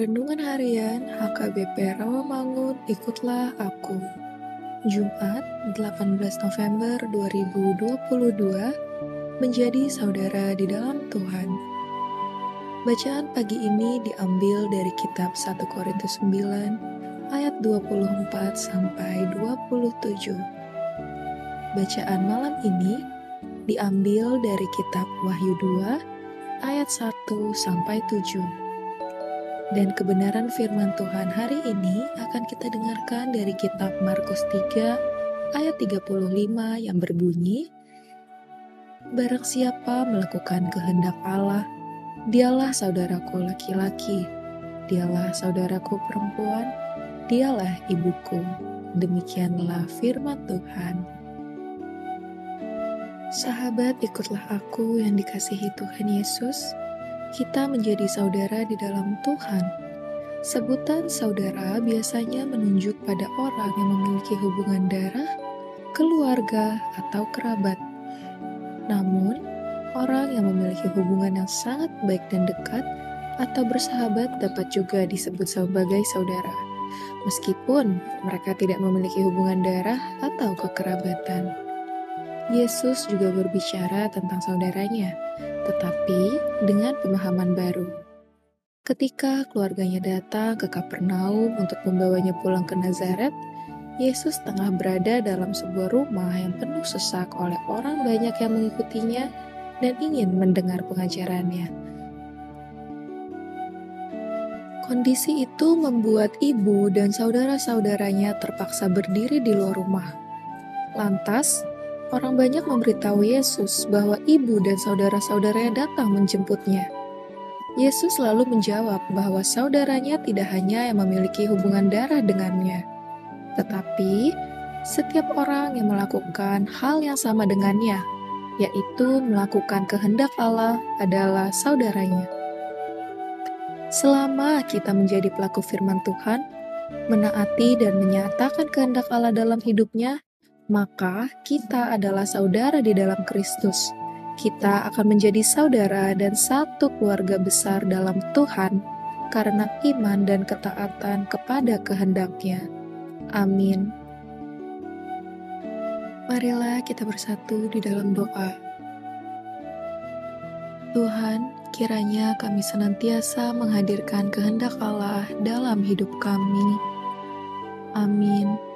Renungan Harian HKBP Rawamangun Ikutlah Aku. Jumat 18 November 2022 Menjadi saudara di dalam Tuhan. Bacaan pagi ini diambil dari kitab 1 Korintus 9 ayat 24 sampai 27 Bacaan malam ini diambil dari kitab Wahyu 2 ayat 1 sampai 7 dan kebenaran firman Tuhan hari ini akan kita dengarkan dari kitab Markus 3 ayat 35 yang berbunyi Barang siapa melakukan kehendak Allah, dialah saudaraku laki-laki, dialah saudaraku perempuan, dialah ibuku. Demikianlah firman Tuhan. Sahabat, ikutlah aku yang dikasihi Tuhan Yesus kita menjadi saudara di dalam Tuhan. Sebutan saudara biasanya menunjuk pada orang yang memiliki hubungan darah, keluarga, atau kerabat. Namun, orang yang memiliki hubungan yang sangat baik dan dekat atau bersahabat dapat juga disebut sebagai saudara, meskipun mereka tidak memiliki hubungan darah atau kekerabatan. Yesus juga berbicara tentang saudaranya, tetapi dengan pemahaman baru. Ketika keluarganya datang ke Kapernaum untuk membawanya pulang ke Nazaret, Yesus tengah berada dalam sebuah rumah yang penuh sesak oleh orang banyak yang mengikutinya dan ingin mendengar pengajarannya. Kondisi itu membuat ibu dan saudara-saudaranya terpaksa berdiri di luar rumah. Lantas, orang banyak memberitahu Yesus bahwa ibu dan saudara-saudaranya datang menjemputnya. Yesus lalu menjawab bahwa saudaranya tidak hanya yang memiliki hubungan darah dengannya, tetapi setiap orang yang melakukan hal yang sama dengannya, yaitu melakukan kehendak Allah, adalah saudaranya. Selama kita menjadi pelaku firman Tuhan, menaati dan menyatakan kehendak Allah dalam hidupnya, maka kita adalah saudara di dalam Kristus. Kita akan menjadi saudara dan satu keluarga besar dalam Tuhan karena iman dan ketaatan kepada kehendaknya. Amin. Marilah kita bersatu di dalam doa. Tuhan, kiranya kami senantiasa menghadirkan kehendak Allah dalam hidup kami. Amin.